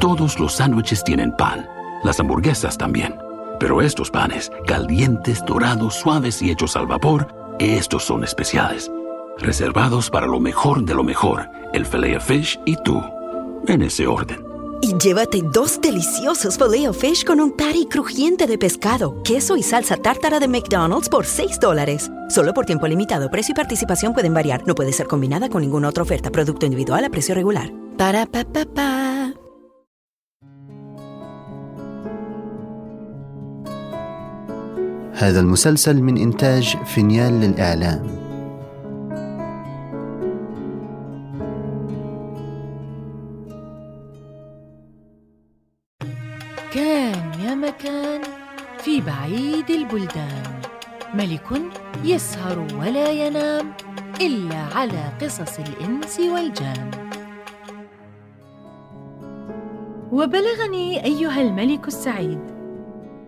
Todos los sándwiches tienen pan, las hamburguesas también. Pero estos panes, calientes, dorados, suaves y hechos al vapor, estos son especiales. Reservados para lo mejor de lo mejor, el filet fish y tú, en ese orden. Y llévate dos deliciosos filet fish con un patty crujiente de pescado, queso y salsa tártara de McDonald's por 6 dólares. Solo por tiempo limitado, precio y participación pueden variar. No puede ser combinada con ninguna otra oferta. Producto individual a precio regular. Para pa pa pa. هذا المسلسل من إنتاج فينيال للإعلام. كان يا مكان في بعيد البلدان. ملك يسهر ولا ينام إلا على قصص الإنس والجان. وبلغني أيها الملك السعيد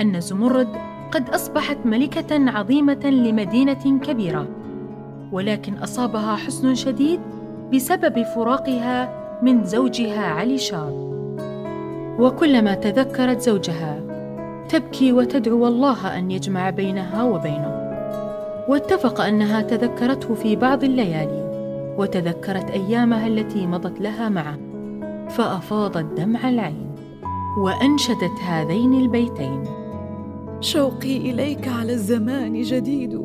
أن زمرد قد أصبحت ملكة عظيمة لمدينة كبيرة ولكن أصابها حزن شديد بسبب فراقها من زوجها علي شار وكلما تذكرت زوجها تبكي وتدعو الله أن يجمع بينها وبينه. واتفق أنها تذكرته في بعض الليالي وتذكرت أيامها التي مضت لها معه فأفاضت دمع العين وأنشدت هذين البيتين. شوقي إليك على الزمان جديد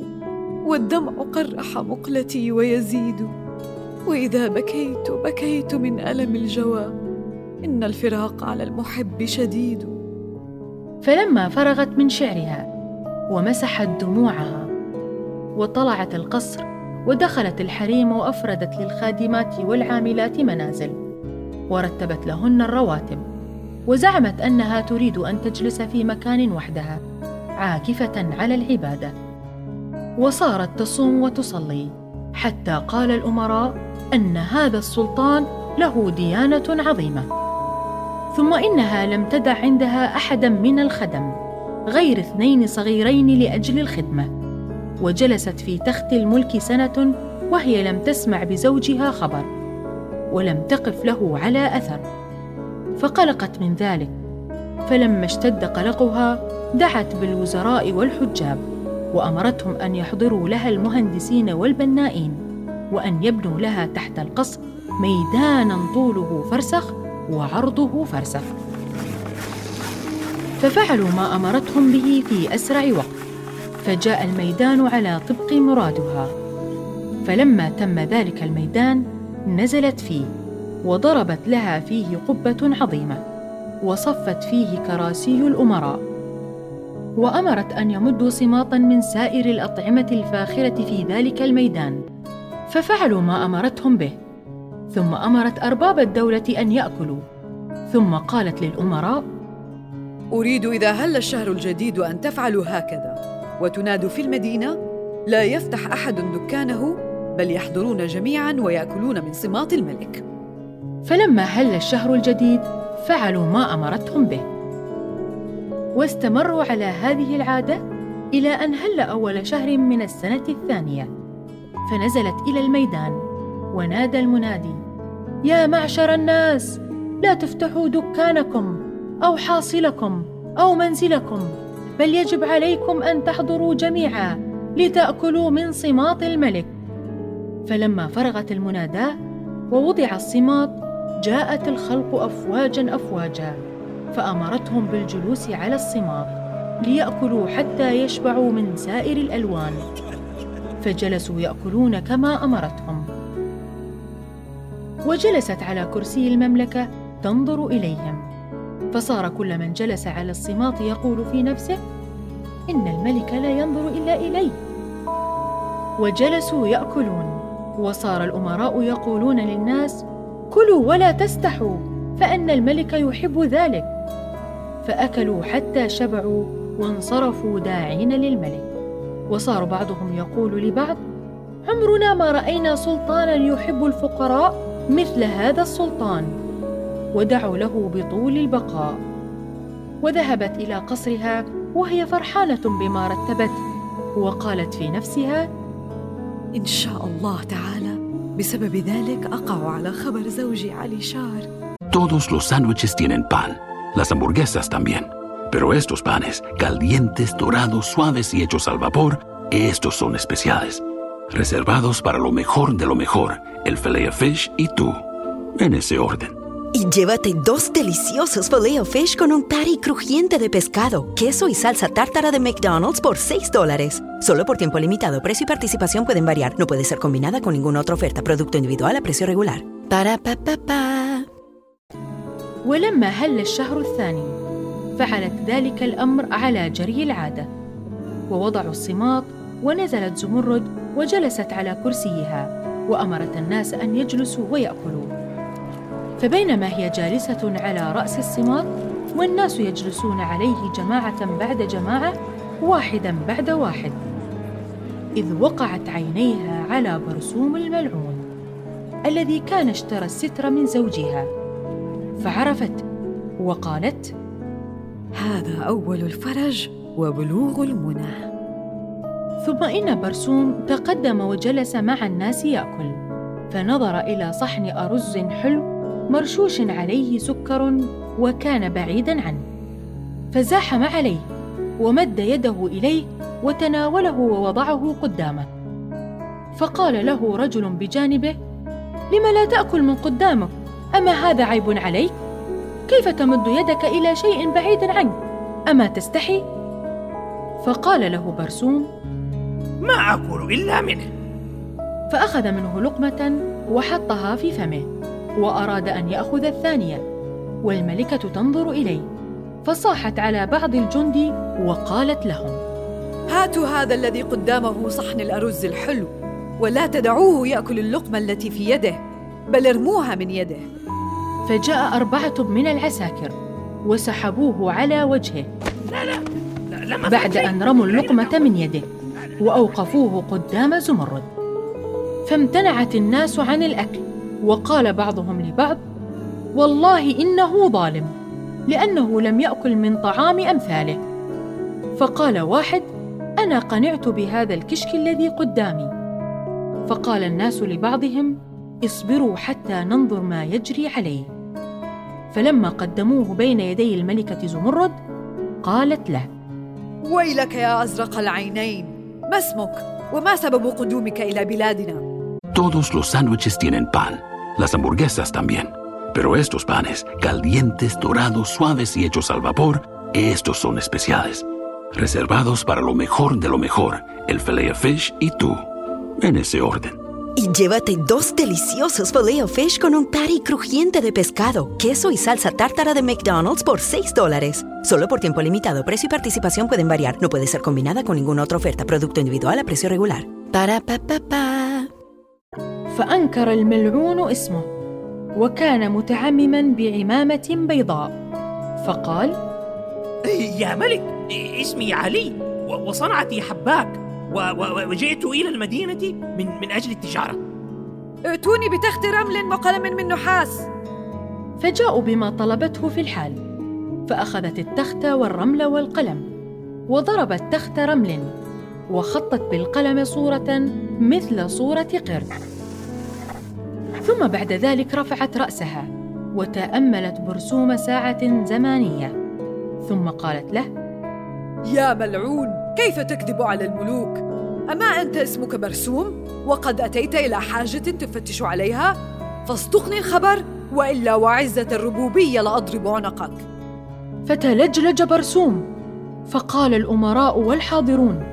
والدمع قرح مقلتي ويزيد. وإذا بكيت بكيت من ألم الجوى. إن الفراق على المحب شديد. فلما فرغت من شعرها ومسحت دموعها وطلعت القصر ودخلت الحريم وأفردت للخادمات والعاملات منازل ورتبت لهن الرواتب. وزعمت أنها تريد أن تجلس في مكان وحدها عاكفة على العبادة. وصارت تصوم وتصلي. حتى قال الأمراء أن هذا السلطان له ديانة عظيمة. ثم إنها لم تدع عندها أحدا من الخدم غير اثنين صغيرين لأجل الخدمة. وجلست في تخت الملك سنة وهي لم تسمع بزوجها خبر ولم تقف له على أثر. فقلقت من ذلك فلما اشتد قلقها دعت بالوزراء والحجاب وأمرتهم أن يحضروا لها المهندسين والبنائين وأن يبنوا لها تحت القصر ميدانا طوله فرسخ وعرضه فرسخ. ففعلوا ما أمرتهم به في أسرع وقت فجاء الميدان على طبق مرادها. فلما تم ذلك الميدان نزلت فيه. وضربت لها فيه قبة عظيمة وصفت فيه كراسي الأمراء. وأمرت أن يمدوا صماطا من سائر الأطعمة الفاخرة في ذلك الميدان ففعلوا ما أمرتهم به. ثم أمرت أرباب الدولة أن يأكلوا. ثم قالت للأمراء أريد إذا هل الشهر الجديد أن تفعلوا هكذا؟ وتنادوا في المدينة لا يفتح أحد دكانه بل يحضرون جميعا ويأكلون من صماط الملك. فلما هل الشهر الجديد فعلوا ما أمرتهم به. واستمروا على هذه العادة إلى أن هل أول شهر من السنة الثانية. فنزلت إلى الميدان ونادى المنادي يا معشر الناس لا تفتحوا دكانكم أو حاصلكم أو منزلكم بل يجب عليكم أن تحضروا جميعا لتأكلوا من صماط الملك. فلما فرغت المناداة ووضع الصماط جاءت الخلق افواجا افواجا فأمرتهم بالجلوس على الصماط ليأكلوا حتى يشبعوا من سائر الألوان. فجلسوا يأكلون كما أمرتهم. وجلست على كرسي المملكة تنظر إليهم. فصار كل من جلس على الصماط يقول في نفسه إن الملك لا ينظر إلا الي وجلسوا يأكلون. وصار الأمراء يقولون للناس كلوا ولا تستحوا فأن الملك يحب ذلك. فأكلوا حتى شبعوا وانصرفوا داعين للملك. وصار بعضهم يقول لبعض عمرنا ما رأينا سلطانا يحب الفقراء مثل هذا السلطان. ودعوا له بطول البقاء. وذهبت إلى قصرها وهي فرحانة بما رتبت. وقالت في نفسها إن شاء الله تعالى بسبب ذلك اقع على خبر زوجي علي شار Todos los sándwiches tienen pan, las hamburguesas también. Pero estos panes, calientes, dorados, suaves y hechos al vapor, estos son especiales. Reservados para lo mejor de lo mejor, el filet fish y tú. En ese orden. Y llévate dos deliciosos filet fish con un patty crujiente de pescado, queso y salsa tártara de McDonald's por 6 dólares. Solo por tiempo limitado. Precio y participación pueden variar. No puede ser combinada con ninguna otra oferta. Producto individual a precio regular. Para pa pa pa. ولما هل الشهر الثاني فعلت ذلك الأمر على جري العادة ووضعوا الصماط ونزلت زمرد وجلست على كرسيها وأمرت الناس أن يجلسوا ويأكلوا فبينما هي جالسة على رأس الصماط والناس يجلسون عليه جماعة بعد جماعة واحدا بعد واحد إذ وقعت عينيها على برسوم الملعون الذي كان اشترى الستر من زوجها. فعرفت وقالت هذا أول الفرج وبلوغ المنى. ثم إن برسوم تقدم وجلس مع الناس يأكل فنظر إلى صحن أرز حلو مرشوش عليه سكر وكان بعيدا عنه فزاحم عليه. ومد يده إليه وتناوله ووضعه قدامه فقال له رجل بجانبه لم لا تأكل من قدامك أما هذا عيب عليك؟ كيف تمد يدك إلى شيء بعيد عنك؟ أما تستحي؟ فقال له برسوم ما أكل إلا منه فأخذ منه لقمة وحطها في فمه وأراد أن يأخذ الثانية والملكة تنظر إليه فصاحت على بعض الجند وقالت لهم هاتوا هذا الذي قدامه صحن الأرز الحلو ولا تدعوه يأكل اللقمة التي في يده بل ارموها من يده. فجاء أربعة من العساكر وسحبوه على وجهه لا لا لا بعد أن رموا اللقمة من يده وأوقفوه قدام زمرد. فامتنعت الناس عن الأكل وقال بعضهم لبعض والله إنه ظالم. لأنه لم يأكل من طعام أمثاله. فقال واحد أنا قنعت بهذا الكشك الذي قدامي. فقال الناس لبعضهم اصبروا حتى ننظر ما يجري عليه. فلما قدموه بين يدي الملكة زمرد قالت له ويلك يا أزرق العينين ما اسمك؟ وما سبب قدومك إلى بلادنا؟ Todos los sándwiches tienen pan, las hamburguesas también. Pero estos panes, calientes, dorados, suaves y hechos al vapor, estos son especiales. Reservados para lo mejor de lo mejor, el filet fish y tú. En ese orden. Y llévate dos deliciosos filet fish con un patty crujiente de pescado, queso y salsa tártara de McDonald's por 6 dólares. Solo por tiempo limitado. Precio y participación pueden variar. No puede ser combinada con ninguna otra oferta. Producto individual a precio regular. Para pa pa pa. فأنكر الملعون اسمه وكان متعمما بعمامة بيضاء. فقال يا ملك اسمي علي وصنعتي حباك وجئت إلى المدينة من من أجل التجارة. ائتوني بتخت رمل وقلم من نحاس. فجاءوا بما طلبته في الحال. فأخذت التخت والرمل والقلم وضربت تخت رمل وخطت بالقلم صورة مثل صورة قرد. ثم بعد ذلك رفعت رأسها وتأملت برسوم ساعة زمانية. ثم قالت له يا ملعون كيف تكذب على الملوك؟ أما أنت اسمك برسوم وقد أتيت إلى حاجة تفتش عليها؟ فاصدقني الخبر وإلا وعزة الربوبية لأضرب عنقك. فتلجلج برسوم. فقال الأمراء والحاضرون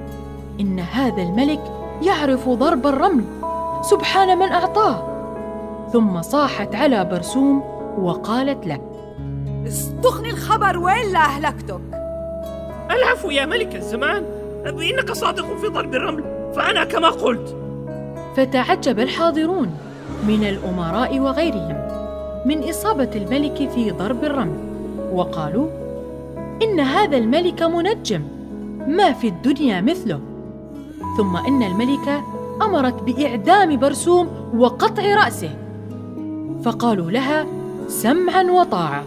إن هذا الملك يعرف ضرب الرمل. سبحان من أعطاه. ثم صاحت على برسوم وقالت له اصدقني الخبر وإلا أهلكتك؟ العفو يا ملك الزمان إنك صادق في ضرب الرمل فأنا كما قلت. فتعجب الحاضرون من الأمراء وغيرهم من إصابة الملك في ضرب الرمل وقالوا إن هذا الملك منجم ما في الدنيا مثله. ثم إن الملكة أمرت بإعدام برسوم وقطع رأسه. فقالوا لها سمعا وطاعة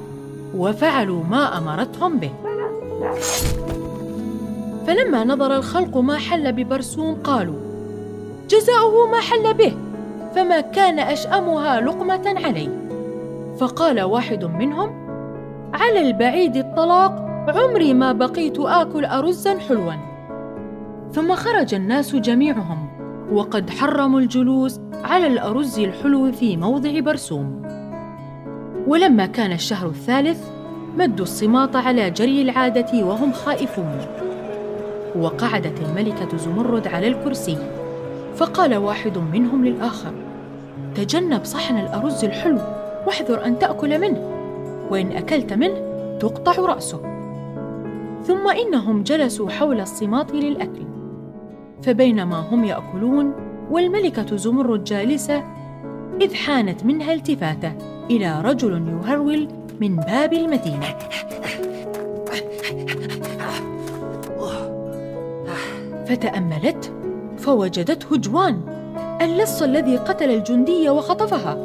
وفعلوا ما أمرتهم به. فلما نظر الخلق ما حل ببرسوم قالوا جزاؤه ما حل به فما كان أشأمها لقمة عليه. فقال واحد منهم على البعيد الطلاق عمري ما بقيت آكل أرزا حلوا. ثم خرج الناس جميعهم وقد حرموا الجلوس على الأرز الحلو في موضع برسوم. ولما كان الشهر الثالث مدوا الصماط على جري العادة وهم خائفون. وقعدت الملكة زمرد على الكرسي فقال واحد منهم للآخر تجنب صحن الأرز الحلو واحذر أن تأكل منه وإن أكلت منه تقطع رأسه. ثم إنهم جلسوا حول الصماط للأكل. فبينما هم يأكلون والملكة زمرد جالسة إذ حانت منها التفاتة إلى رجل يهرول من باب المدينة. فتأملت فوجدته جوان اللص الذي قتل الجندي وخطفها.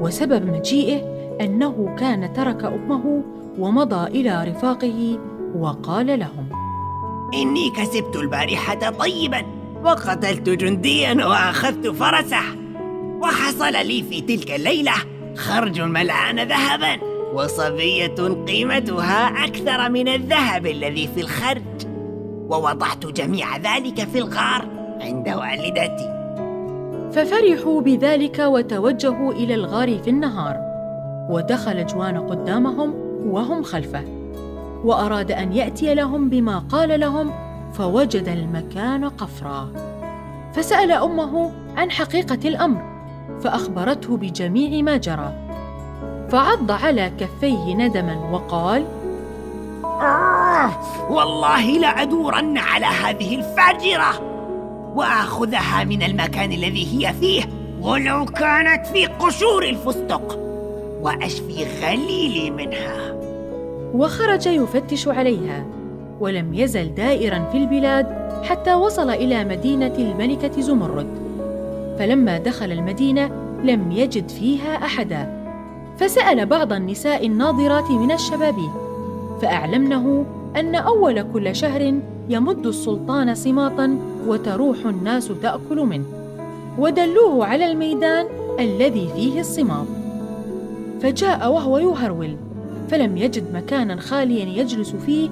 وسبب مجيئه أنه كان ترك أمه ومضى إلى رفاقه وقال لهم إني كسبت البارحة طيبا. وقتلت جنديا وأخذت فرسه. وحصل لي في تلك الليلة خرج ملعان ذهبا وصبية قيمتها أكثر من الذهب الذي في الخرج. ووضعت جميع ذلك في الغار عند والدتي. ففرحوا بذلك وتوجهوا إلى الغار في النهار. ودخل جوان قدامهم وهم خلفه. وأراد أن يأتي لهم بما قال لهم فوجد المكان قفرا. فسأل أمه عن حقيقة الأمر فأخبرته بجميع ما جرى. فعض على كفيه ندما وقال آه والله لأدورن على هذه الفاجرة. وآخذها من المكان الذي هي فيه ولو كانت في قشور الفستق. وأشفي غليلي منها. وخرج يفتش عليها. ولم يزل دائرا في البلاد حتى وصل إلى مدينة الملكة زمرد. فلما دخل المدينة لم يجد فيها أحدا. فسأل بعض النساء الناظرات من الشبابيك فأعلمنه أن أول كل شهر يمد السلطان صماطا وتروح الناس تأكل منه. ودلوه على الميدان الذي فيه الصماط. فجاء وهو يهرول فلم يجد مكانا خاليا يجلس فيه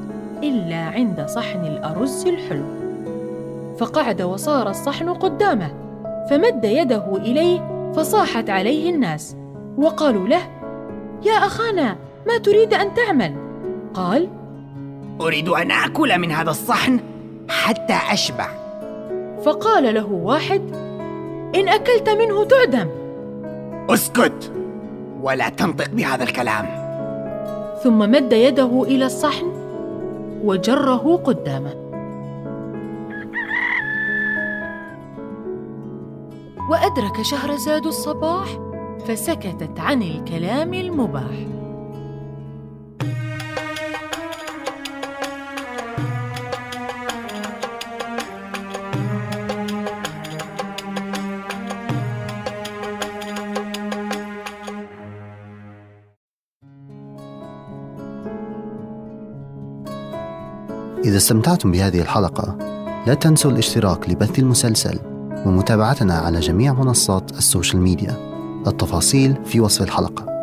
إلا عند صحن الأرز الحلو. فقعد وصار الصحن قدامه فمد يده إليه فصاحت عليه الناس وقالوا له يا أخانا ما تريد أن تعمل؟ قال أريد أن آكل من هذا الصحن حتى أشبع. فقال له واحد إن أكلت منه تعدم. أسكت ولا تنطق بهذا الكلام. ثم مد يده إلى الصحن وجره قدامه. وأدرك شهرزاد الصباح فسكتت عن الكلام المباح. إذا استمتعتم بهذه الحلقة لا تنسوا الاشتراك لبث المسلسل ومتابعتنا على جميع منصات السوشيال ميديا التفاصيل في وصف الحلقة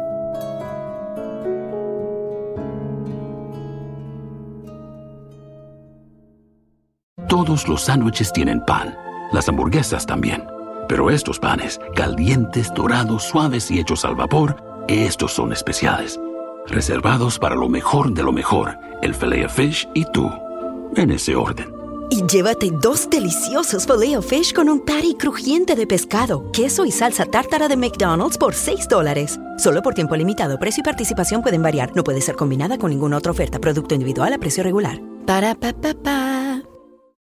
Todos los sándwiches tienen pan, las hamburguesas también. Pero estos panes, calientes, dorados, suaves y hechos al vapor, estos son especiales. Reservados para lo mejor de lo mejor, el filet fish y tú, en ese orden. Y llévate dos deliciosos filet fish con un patty crujiente de pescado, queso y salsa tártara de McDonald's por 6 dólares. Solo por tiempo limitado. Precio y participación pueden variar. No puede ser combinada con ninguna otra oferta. Producto individual a precio regular. Para pa pa pa.